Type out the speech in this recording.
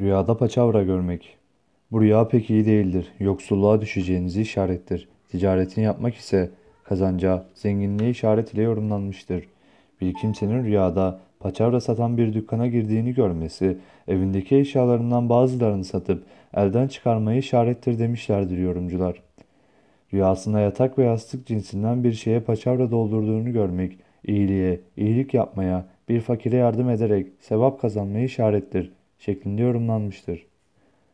Rüyada paçavra görmek. Bu rüya pek iyi değildir. Yoksulluğa düşeceğinizi işarettir. Ticaretini yapmak ise kazanca, zenginliğe işaret ile yorumlanmıştır. Bir kimsenin rüyada paçavra satan bir dükkana girdiğini görmesi, evindeki eşyalarından bazılarını satıp elden çıkarmayı işarettir demişlerdir yorumcular. Rüyasında yatak ve yastık cinsinden bir şeye paçavra doldurduğunu görmek, iyiliğe, iyilik yapmaya, bir fakire yardım ederek sevap kazanmayı işarettir şeklinde yorumlanmıştır.